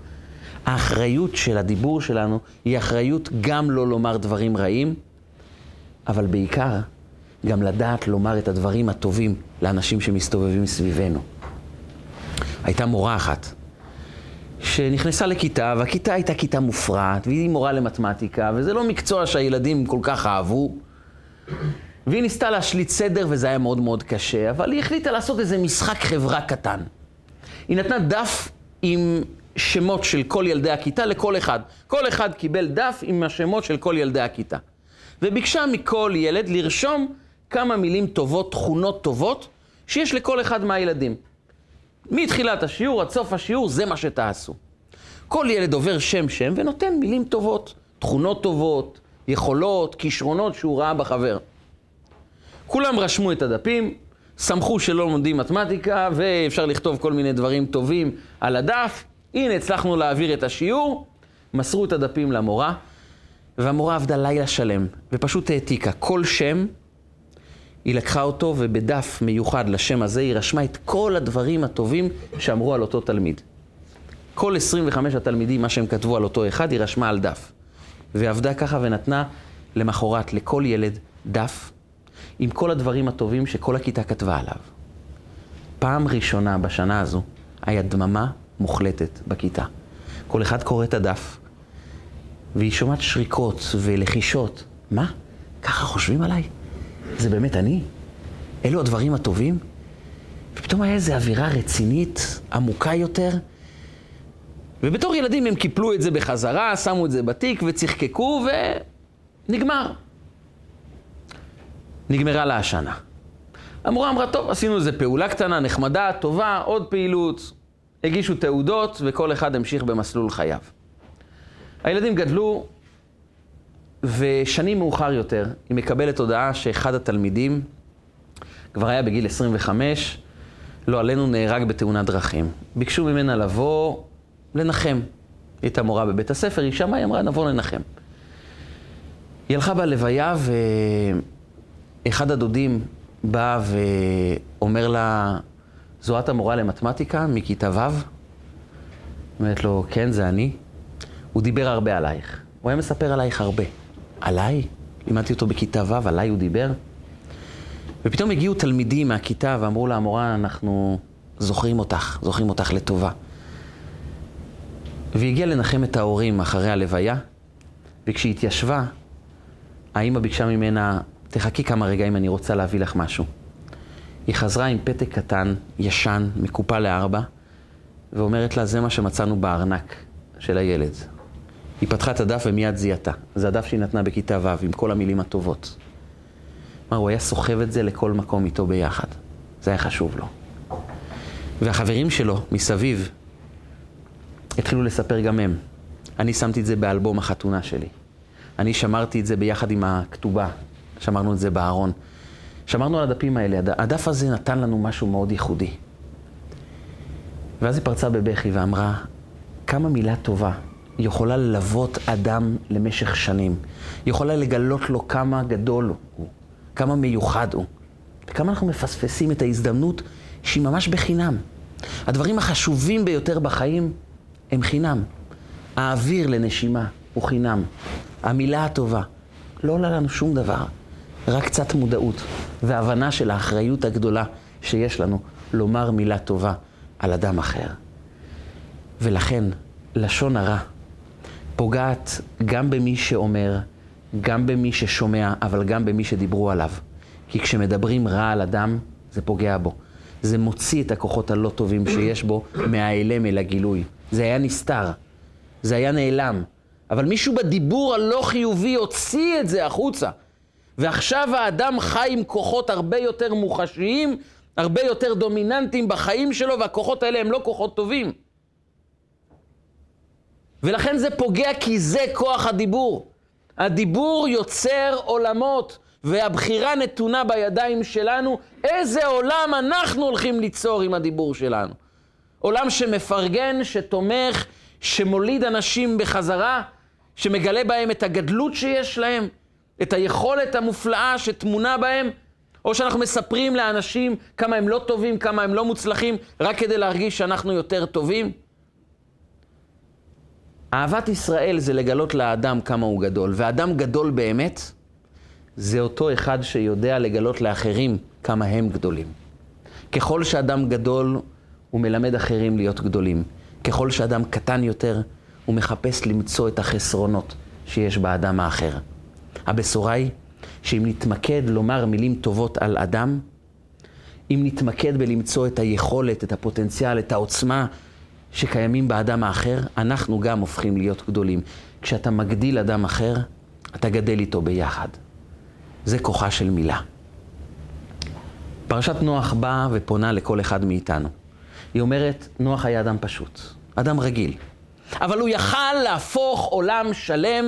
האחריות של הדיבור שלנו היא אחריות גם לא לומר דברים רעים, אבל בעיקר גם לדעת לומר את הדברים הטובים לאנשים שמסתובבים סביבנו. הייתה מורה אחת, שנכנסה לכיתה, והכיתה הייתה כיתה מופרעת, והיא מורה למתמטיקה, וזה לא מקצוע שהילדים כל כך אהבו. והיא ניסתה להשליט סדר, וזה היה מאוד מאוד קשה, אבל היא החליטה לעשות איזה משחק חברה קטן. היא נתנה דף עם שמות של כל ילדי הכיתה לכל אחד. כל אחד קיבל דף עם השמות של כל ילדי הכיתה. וביקשה מכל ילד לרשום כמה מילים טובות, תכונות טובות, שיש לכל אחד מהילדים. מתחילת השיעור עד סוף השיעור, זה מה שתעשו. כל ילד עובר שם-שם ונותן מילים טובות, תכונות טובות, יכולות, כישרונות שהוא ראה בחבר. כולם רשמו את הדפים, שמחו שלא לומדים מתמטיקה, ואפשר לכתוב כל מיני דברים טובים על הדף. הנה, הצלחנו להעביר את השיעור, מסרו את הדפים למורה, והמורה עבדה לילה שלם, ופשוט העתיקה כל שם. היא לקחה אותו, ובדף מיוחד לשם הזה, היא רשמה את כל הדברים הטובים שאמרו על אותו תלמיד. כל 25 התלמידים, מה שהם כתבו על אותו אחד, היא רשמה על דף. ועבדה ככה ונתנה למחרת לכל ילד דף עם כל הדברים הטובים שכל הכיתה כתבה עליו. פעם ראשונה בשנה הזו היה דממה מוחלטת בכיתה. כל אחד קורא את הדף, והיא שומעת שריקות ולחישות. מה? ככה חושבים עליי? זה באמת אני? אלו הדברים הטובים? ופתאום היה איזו אווירה רצינית, עמוקה יותר. ובתור ילדים הם קיפלו את זה בחזרה, שמו את זה בתיק וצחקקו ונגמר. נגמרה לה השנה. המורה אמרה, טוב, עשינו איזו פעולה קטנה, נחמדה, טובה, עוד פעילות. הגישו תעודות וכל אחד המשיך במסלול חייו. הילדים גדלו, ושנים מאוחר יותר היא מקבלת הודעה שאחד התלמידים כבר היה בגיל 25, לא עלינו, נהרג בתאונת דרכים. ביקשו ממנה לבוא לנחם. היא הייתה מורה בבית הספר, היא שמעה, היא אמרה, נבוא לנחם. היא הלכה בלוויה, ואחד הדודים בא ואומר לה, זו את המורה למתמטיקה מכיתה ו'? אומרת לו, כן, זה אני. הוא דיבר הרבה עלייך. הוא היה מספר עלייך הרבה. עליי? לימדתי אותו בכיתה ו', עליי הוא דיבר? ופתאום הגיעו תלמידים מהכיתה ואמרו לה, המורה, אנחנו זוכרים אותך, זוכרים אותך לטובה. והיא הגיעה לנחם את ההורים אחרי הלוויה, וכשהיא התיישבה, האימא ביקשה ממנה, תחכי כמה רגעים, אני רוצה להביא לך משהו. היא חזרה עם פתק קטן, ישן, מקופל לארבע, ואומרת לה, זה מה שמצאנו בארנק של הילד. היא פתחה את הדף ומיד זיהתה. זה הדף שהיא נתנה בכיתה ו', עם כל המילים הטובות. כלומר, הוא היה סוחב את זה לכל מקום איתו ביחד. זה היה חשוב לו. והחברים שלו מסביב התחילו לספר גם הם. אני שמתי את זה באלבום החתונה שלי. אני שמרתי את זה ביחד עם הכתובה. שמרנו את זה בארון. שמרנו על הדפים האלה. הדף הזה נתן לנו משהו מאוד ייחודי. ואז היא פרצה בבכי ואמרה, כמה מילה טובה יכולה ללוות אדם למשך שנים. יכולה לגלות לו כמה גדול הוא, כמה מיוחד הוא, וכמה אנחנו מפספסים את ההזדמנות שהיא ממש בחינם. הדברים החשובים ביותר בחיים הם חינם. האוויר לנשימה הוא חינם. המילה הטובה לא עולה לנו שום דבר, רק קצת מודעות והבנה של האחריות הגדולה שיש לנו לומר מילה טובה על אדם אחר. ולכן, לשון הרע פוגעת גם במי שאומר, גם במי ששומע, אבל גם במי שדיברו עליו. כי כשמדברים רע על אדם, זה פוגע בו. זה מוציא את הכוחות הלא טובים שיש בו מהאלם אל הגילוי. זה היה נסתר, זה היה נעלם. אבל מישהו בדיבור הלא חיובי הוציא את זה החוצה. ועכשיו האדם חי עם כוחות הרבה יותר מוחשיים, הרבה יותר דומיננטיים בחיים שלו, והכוחות האלה הם לא כוחות טובים. ולכן זה פוגע כי זה כוח הדיבור. הדיבור יוצר עולמות, והבחירה נתונה בידיים שלנו, איזה עולם אנחנו הולכים ליצור עם הדיבור שלנו. עולם שמפרגן, שתומך, שמוליד אנשים בחזרה, שמגלה בהם את הגדלות שיש להם, את היכולת המופלאה שטמונה בהם, או שאנחנו מספרים לאנשים כמה הם לא טובים, כמה הם לא מוצלחים, רק כדי להרגיש שאנחנו יותר טובים. אהבת ישראל זה לגלות לאדם כמה הוא גדול, ואדם גדול באמת זה אותו אחד שיודע לגלות לאחרים כמה הם גדולים. ככל שאדם גדול, הוא מלמד אחרים להיות גדולים. ככל שאדם קטן יותר, הוא מחפש למצוא את החסרונות שיש באדם האחר. הבשורה היא שאם נתמקד לומר מילים טובות על אדם, אם נתמקד בלמצוא את היכולת, את הפוטנציאל, את העוצמה שקיימים באדם האחר, אנחנו גם הופכים להיות גדולים. כשאתה מגדיל אדם אחר, אתה גדל איתו ביחד. זה כוחה של מילה. פרשת נוח באה ופונה לכל אחד מאיתנו. היא אומרת, נוח היה אדם פשוט, אדם רגיל. אבל הוא יכל להפוך עולם שלם,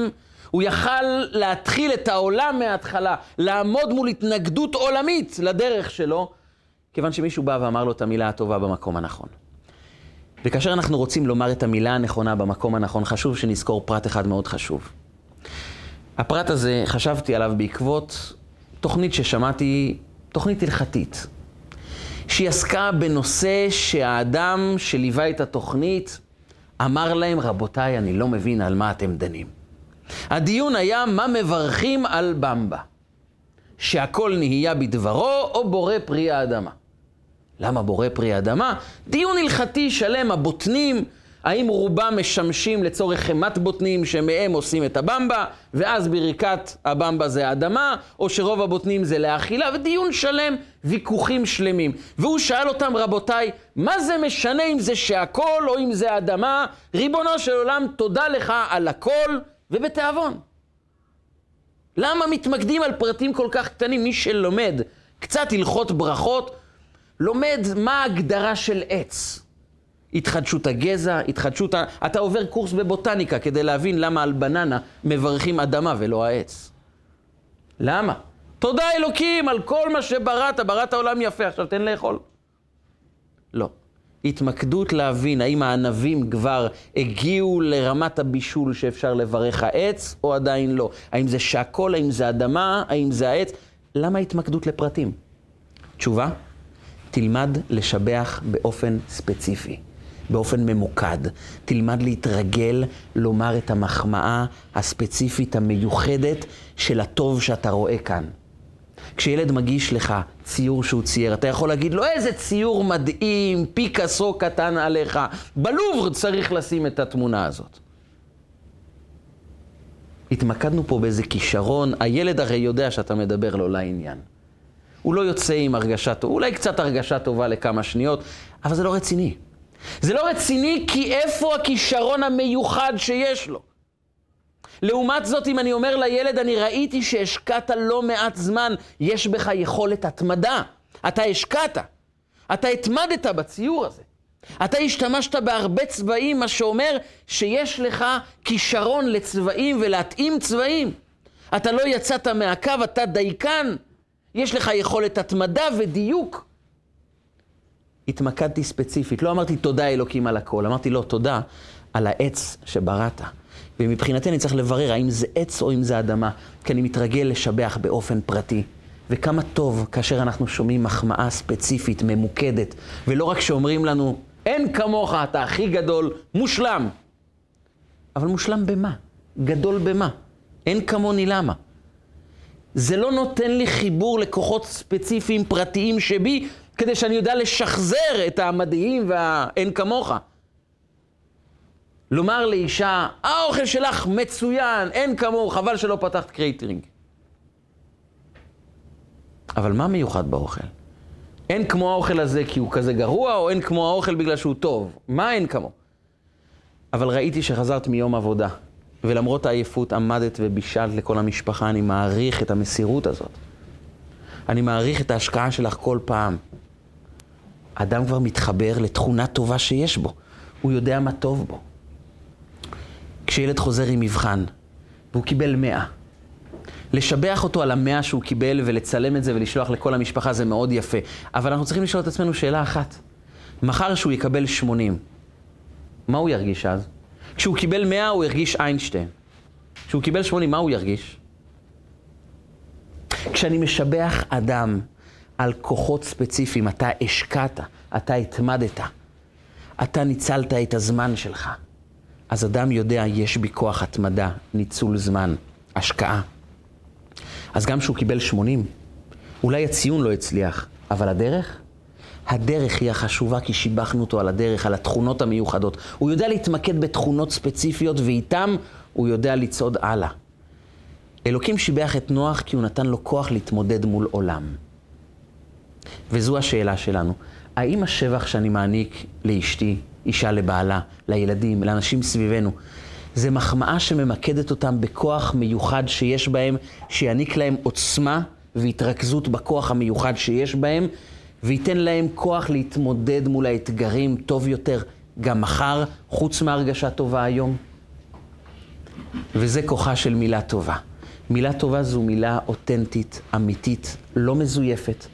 הוא יכל להתחיל את העולם מההתחלה, לעמוד מול התנגדות עולמית לדרך שלו, כיוון שמישהו בא ואמר לו את המילה הטובה במקום הנכון. וכאשר אנחנו רוצים לומר את המילה הנכונה במקום הנכון, חשוב שנזכור פרט אחד מאוד חשוב. הפרט הזה, חשבתי עליו בעקבות תוכנית ששמעתי, תוכנית הלכתית, שהיא עסקה בנושא שהאדם שליווה את התוכנית אמר להם, רבותיי, אני לא מבין על מה אתם דנים. הדיון היה מה מברכים על במבה, שהכל נהיה בדברו או בורא פרי האדמה. למה בורא פרי האדמה? דיון הלכתי שלם, הבוטנים, האם רובם משמשים לצורך חמת בוטנים שמהם עושים את הבמבה, ואז ברכת הבמבה זה האדמה, או שרוב הבוטנים זה לאכילה, ודיון שלם, ויכוחים שלמים. והוא שאל אותם, רבותיי, מה זה משנה אם זה שהכל או אם זה אדמה? ריבונו של עולם, תודה לך על הכל, ובתיאבון. למה מתמקדים על פרטים כל כך קטנים? מי שלומד קצת הלכות ברכות, לומד מה ההגדרה של עץ. התחדשות הגזע, התחדשות ה... אתה עובר קורס בבוטניקה כדי להבין למה על בננה מברכים אדמה ולא העץ. למה? תודה אלוקים על כל מה שבראת, בראת העולם יפה, עכשיו תן לאכול. לא. התמקדות להבין האם הענבים כבר הגיעו לרמת הבישול שאפשר לברך העץ, או עדיין לא. האם זה שהכל, האם זה אדמה, האם זה העץ. למה התמקדות לפרטים? תשובה, תלמד לשבח באופן ספציפי, באופן ממוקד. תלמד להתרגל לומר את המחמאה הספציפית המיוחדת של הטוב שאתה רואה כאן. כשילד מגיש לך ציור שהוא צייר, אתה יכול להגיד לו, איזה ציור מדהים, פיקאסו קטן עליך. בלובר צריך לשים את התמונה הזאת. התמקדנו פה באיזה כישרון, הילד הרי יודע שאתה מדבר לו לעניין. הוא לא יוצא עם הרגשה טובה, אולי קצת הרגשה טובה לכמה שניות, אבל זה לא רציני. זה לא רציני כי איפה הכישרון המיוחד שיש לו? לעומת זאת, אם אני אומר לילד, אני ראיתי שהשקעת לא מעט זמן, יש בך יכולת התמדה. אתה השקעת, אתה התמדת בציור הזה. אתה השתמשת בהרבה צבעים, מה שאומר שיש לך כישרון לצבעים ולהתאים צבעים. אתה לא יצאת מהקו, אתה דייקן. יש לך יכולת התמדה ודיוק. התמקדתי ספציפית, לא אמרתי תודה אלוקים על הכל, אמרתי לו תודה על העץ שבראת. ומבחינתי אני צריך לברר האם זה עץ או אם זה אדמה, כי אני מתרגל לשבח באופן פרטי. וכמה טוב כאשר אנחנו שומעים מחמאה ספציפית, ממוקדת, ולא רק שאומרים לנו, אין כמוך, אתה הכי גדול, מושלם. אבל מושלם במה? גדול במה? אין כמוני למה? זה לא נותן לי חיבור לכוחות ספציפיים פרטיים שבי, כדי שאני יודע לשחזר את המדהים והאין כמוך. לומר לאישה, האוכל שלך מצוין, אין כמוהו, חבל שלא פתחת קייטרינג. אבל מה מיוחד באוכל? אין כמו האוכל הזה כי הוא כזה גרוע, או אין כמו האוכל בגלל שהוא טוב. מה אין כמו? אבל ראיתי שחזרת מיום עבודה, ולמרות העייפות עמדת ובישלת לכל המשפחה, אני מעריך את המסירות הזאת. אני מעריך את ההשקעה שלך כל פעם. אדם כבר מתחבר לתכונה טובה שיש בו. הוא יודע מה טוב בו. כשילד חוזר עם מבחן, והוא קיבל מאה, לשבח אותו על המאה שהוא קיבל ולצלם את זה ולשלוח לכל המשפחה זה מאוד יפה. אבל אנחנו צריכים לשאול את עצמנו שאלה אחת. מחר שהוא יקבל שמונים, מה הוא ירגיש אז? כשהוא קיבל מאה הוא ירגיש איינשטיין. כשהוא קיבל שמונים, מה הוא ירגיש? כשאני משבח אדם על כוחות ספציפיים, אתה השקעת, אתה התמדת, אתה ניצלת את הזמן שלך. אז אדם יודע, יש בי כוח התמדה, ניצול זמן, השקעה. אז גם כשהוא קיבל 80, אולי הציון לא הצליח, אבל הדרך? הדרך היא החשובה כי שיבחנו אותו על הדרך, על התכונות המיוחדות. הוא יודע להתמקד בתכונות ספציפיות ואיתם הוא יודע לצעוד הלאה. אלוקים שיבח את נוח כי הוא נתן לו כוח להתמודד מול עולם. וזו השאלה שלנו. האם השבח שאני מעניק לאשתי, אישה לבעלה, לילדים, לאנשים סביבנו, זה מחמאה שממקדת אותם בכוח מיוחד שיש בהם, שיעניק להם עוצמה והתרכזות בכוח המיוחד שיש בהם, וייתן להם כוח להתמודד מול האתגרים טוב יותר גם מחר, חוץ מהרגשה טובה היום. וזה כוחה של מילה טובה. מילה טובה זו מילה אותנטית, אמיתית, לא מזויפת.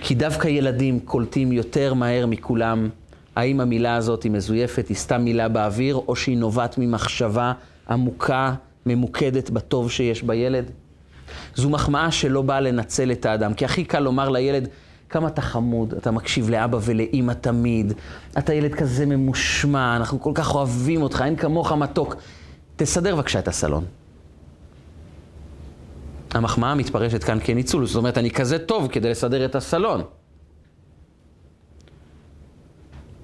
כי דווקא ילדים קולטים יותר מהר מכולם האם המילה הזאת היא מזויפת, היא סתם מילה באוויר, או שהיא נובעת ממחשבה עמוקה, ממוקדת בטוב שיש בילד. זו מחמאה שלא באה לנצל את האדם, כי הכי קל לומר לילד, כמה אתה חמוד, אתה מקשיב לאבא ולאימא תמיד, אתה ילד כזה ממושמע, אנחנו כל כך אוהבים אותך, אין כמוך מתוק. תסדר בבקשה את הסלון. המחמאה מתפרשת כאן כניצול, זאת אומרת, אני כזה טוב כדי לסדר את הסלון.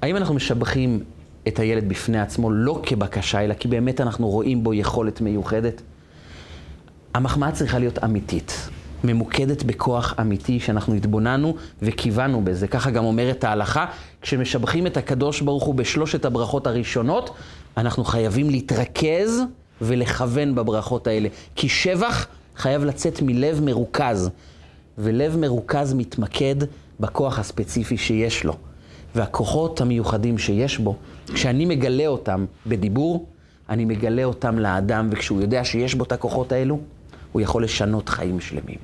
האם אנחנו משבחים את הילד בפני עצמו לא כבקשה, אלא כי באמת אנחנו רואים בו יכולת מיוחדת? המחמאה צריכה להיות אמיתית, ממוקדת בכוח אמיתי שאנחנו התבוננו וכיוונו בזה. ככה גם אומרת ההלכה, כשמשבחים את הקדוש ברוך הוא בשלושת הברכות הראשונות, אנחנו חייבים להתרכז ולכוון בברכות האלה. כי שבח חייב לצאת מלב מרוכז, ולב מרוכז מתמקד בכוח הספציפי שיש לו. והכוחות המיוחדים שיש בו, כשאני מגלה אותם בדיבור, אני מגלה אותם לאדם, וכשהוא יודע שיש בו את הכוחות האלו, הוא יכול לשנות חיים שלמים.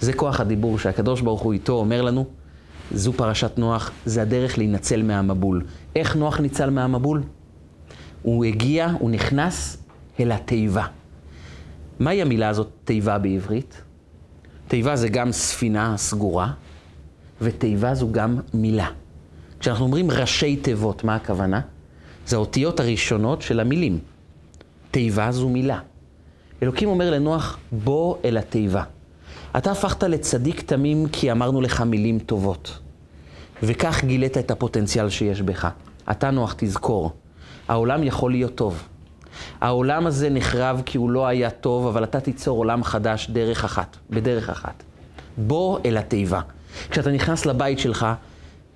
זה כוח הדיבור שהקדוש ברוך הוא איתו אומר לנו, זו פרשת נוח, זה הדרך להינצל מהמבול. איך נוח ניצל מהמבול? הוא הגיע, הוא נכנס אל התיבה. מהי המילה הזאת, תיבה בעברית? תיבה זה גם ספינה סגורה, ותיבה זו גם מילה. כשאנחנו אומרים ראשי תיבות, מה הכוונה? זה האותיות הראשונות של המילים. תיבה זו מילה. אלוקים אומר לנוח, בוא אל התיבה. אתה הפכת לצדיק תמים כי אמרנו לך מילים טובות. וכך גילית את הפוטנציאל שיש בך. אתה נוח, תזכור, העולם יכול להיות טוב. העולם הזה נחרב כי הוא לא היה טוב, אבל אתה תיצור עולם חדש דרך אחת, בדרך אחת. בוא אל התיבה. כשאתה נכנס לבית שלך,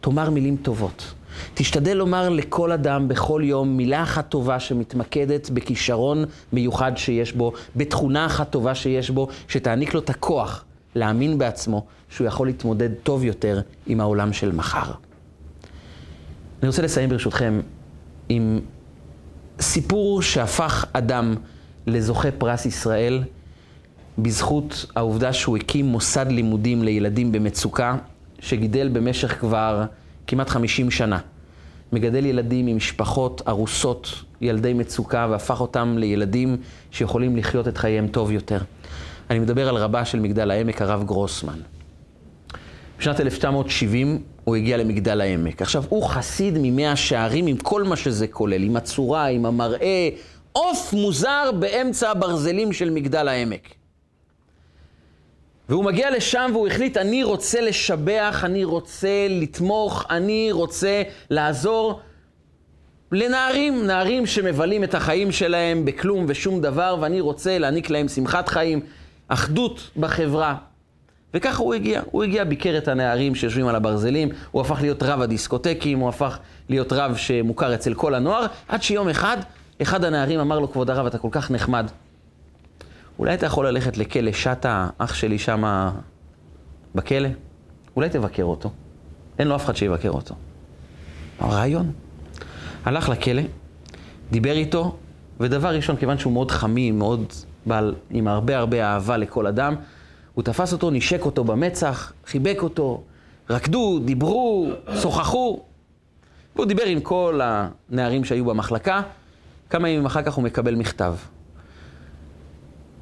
תאמר מילים טובות. תשתדל לומר לכל אדם בכל יום מילה אחת טובה שמתמקדת בכישרון מיוחד שיש בו, בתכונה אחת טובה שיש בו, שתעניק לו את הכוח להאמין בעצמו שהוא יכול להתמודד טוב יותר עם העולם של מחר. אני רוצה לסיים ברשותכם עם סיפור שהפך אדם לזוכה פרס ישראל בזכות העובדה שהוא הקים מוסד לימודים לילדים במצוקה שגידל במשך כבר כמעט 50 שנה. מגדל ילדים ממשפחות ארוסות, ילדי מצוקה, והפך אותם לילדים שיכולים לחיות את חייהם טוב יותר. אני מדבר על רבה של מגדל העמק, הרב גרוסמן. בשנת 1970 הוא הגיע למגדל העמק. עכשיו, הוא חסיד ממאה שערים עם כל מה שזה כולל, עם הצורה, עם המראה, עוף מוזר באמצע הברזלים של מגדל העמק. והוא מגיע לשם והוא החליט, אני רוצה לשבח, אני רוצה לתמוך, אני רוצה לעזור לנערים, נערים שמבלים את החיים שלהם בכלום ושום דבר, ואני רוצה להעניק להם שמחת חיים, אחדות בחברה. וככה הוא הגיע, הוא הגיע, ביקר את הנערים שיושבים על הברזלים, הוא הפך להיות רב הדיסקוטקים, הוא הפך להיות רב שמוכר אצל כל הנוער, עד שיום אחד, אחד הנערים אמר לו, כבוד הרב, אתה כל כך נחמד. אולי אתה יכול ללכת לכלא שטה, אח שלי שם בכלא? אולי תבקר אותו. אין לו אף אחד שיבקר אותו. רעיון. הלך לכלא, דיבר איתו, ודבר ראשון, כיוון שהוא מאוד חמים, מאוד בעל, עם הרבה הרבה אהבה לכל אדם, הוא תפס אותו, נשק אותו במצח, חיבק אותו, רקדו, דיברו, שוחחו. והוא דיבר עם כל הנערים שהיו במחלקה. כמה ימים אחר כך הוא מקבל מכתב.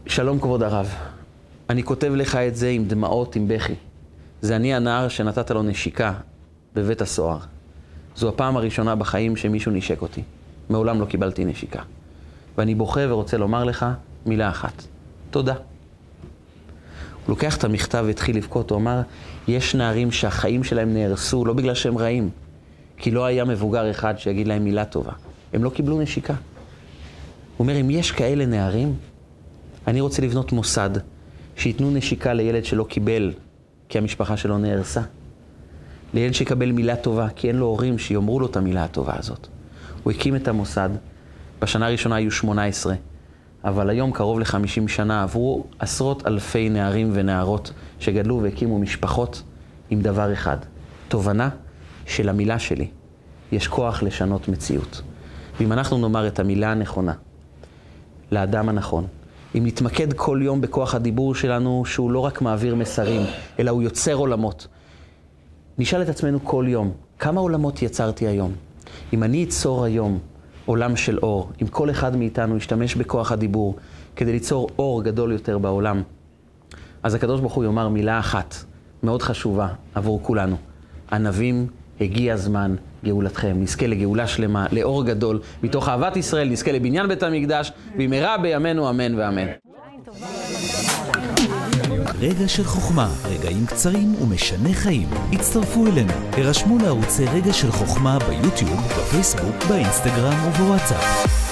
שלום כבוד הרב, אני כותב לך את זה עם דמעות, עם בכי. זה אני הנער שנתת לו נשיקה בבית הסוהר. זו הפעם הראשונה בחיים שמישהו נשק אותי. מעולם לא קיבלתי נשיקה. ואני בוכה ורוצה לומר לך מילה אחת, תודה. הוא לוקח את המכתב והתחיל לבכות, הוא אמר, יש נערים שהחיים שלהם נהרסו לא בגלל שהם רעים, כי לא היה מבוגר אחד שיגיד להם מילה טובה. הם לא קיבלו נשיקה. הוא אומר, אם יש כאלה נערים, אני רוצה לבנות מוסד שייתנו נשיקה לילד שלא קיבל כי המשפחה שלו נהרסה. לילד שיקבל מילה טובה, כי אין לו הורים שיאמרו לו את המילה הטובה הזאת. הוא הקים את המוסד, בשנה הראשונה היו 18, אבל היום, קרוב ל-50 שנה, עברו עשרות אלפי נערים ונערות שגדלו והקימו משפחות עם דבר אחד, תובנה שלמילה שלי יש כוח לשנות מציאות. ואם אנחנו נאמר את המילה הנכונה לאדם הנכון, אם נתמקד כל יום בכוח הדיבור שלנו, שהוא לא רק מעביר מסרים, אלא הוא יוצר עולמות. נשאל את עצמנו כל יום, כמה עולמות יצרתי היום? אם אני אצור היום עולם של אור, אם כל אחד מאיתנו ישתמש בכוח הדיבור כדי ליצור אור גדול יותר בעולם, אז הקדוש ברוך הוא יאמר מילה אחת, מאוד חשובה עבור כולנו. ענבים, הגיע הזמן גאולתכם. נזכה לגאולה שלמה, לאור גדול, מתוך אהבת ישראל, נזכה לבניין בית המקדש, במהרה בימינו אמן ואמן. רגע של חוכמה, רגעים קצרים ומשנה חיים. הצטרפו אלינו, הרשמו לערוצי רגע של חוכמה ביוטיוב, בפייסבוק, באינסטגרם ובוואטסאפ.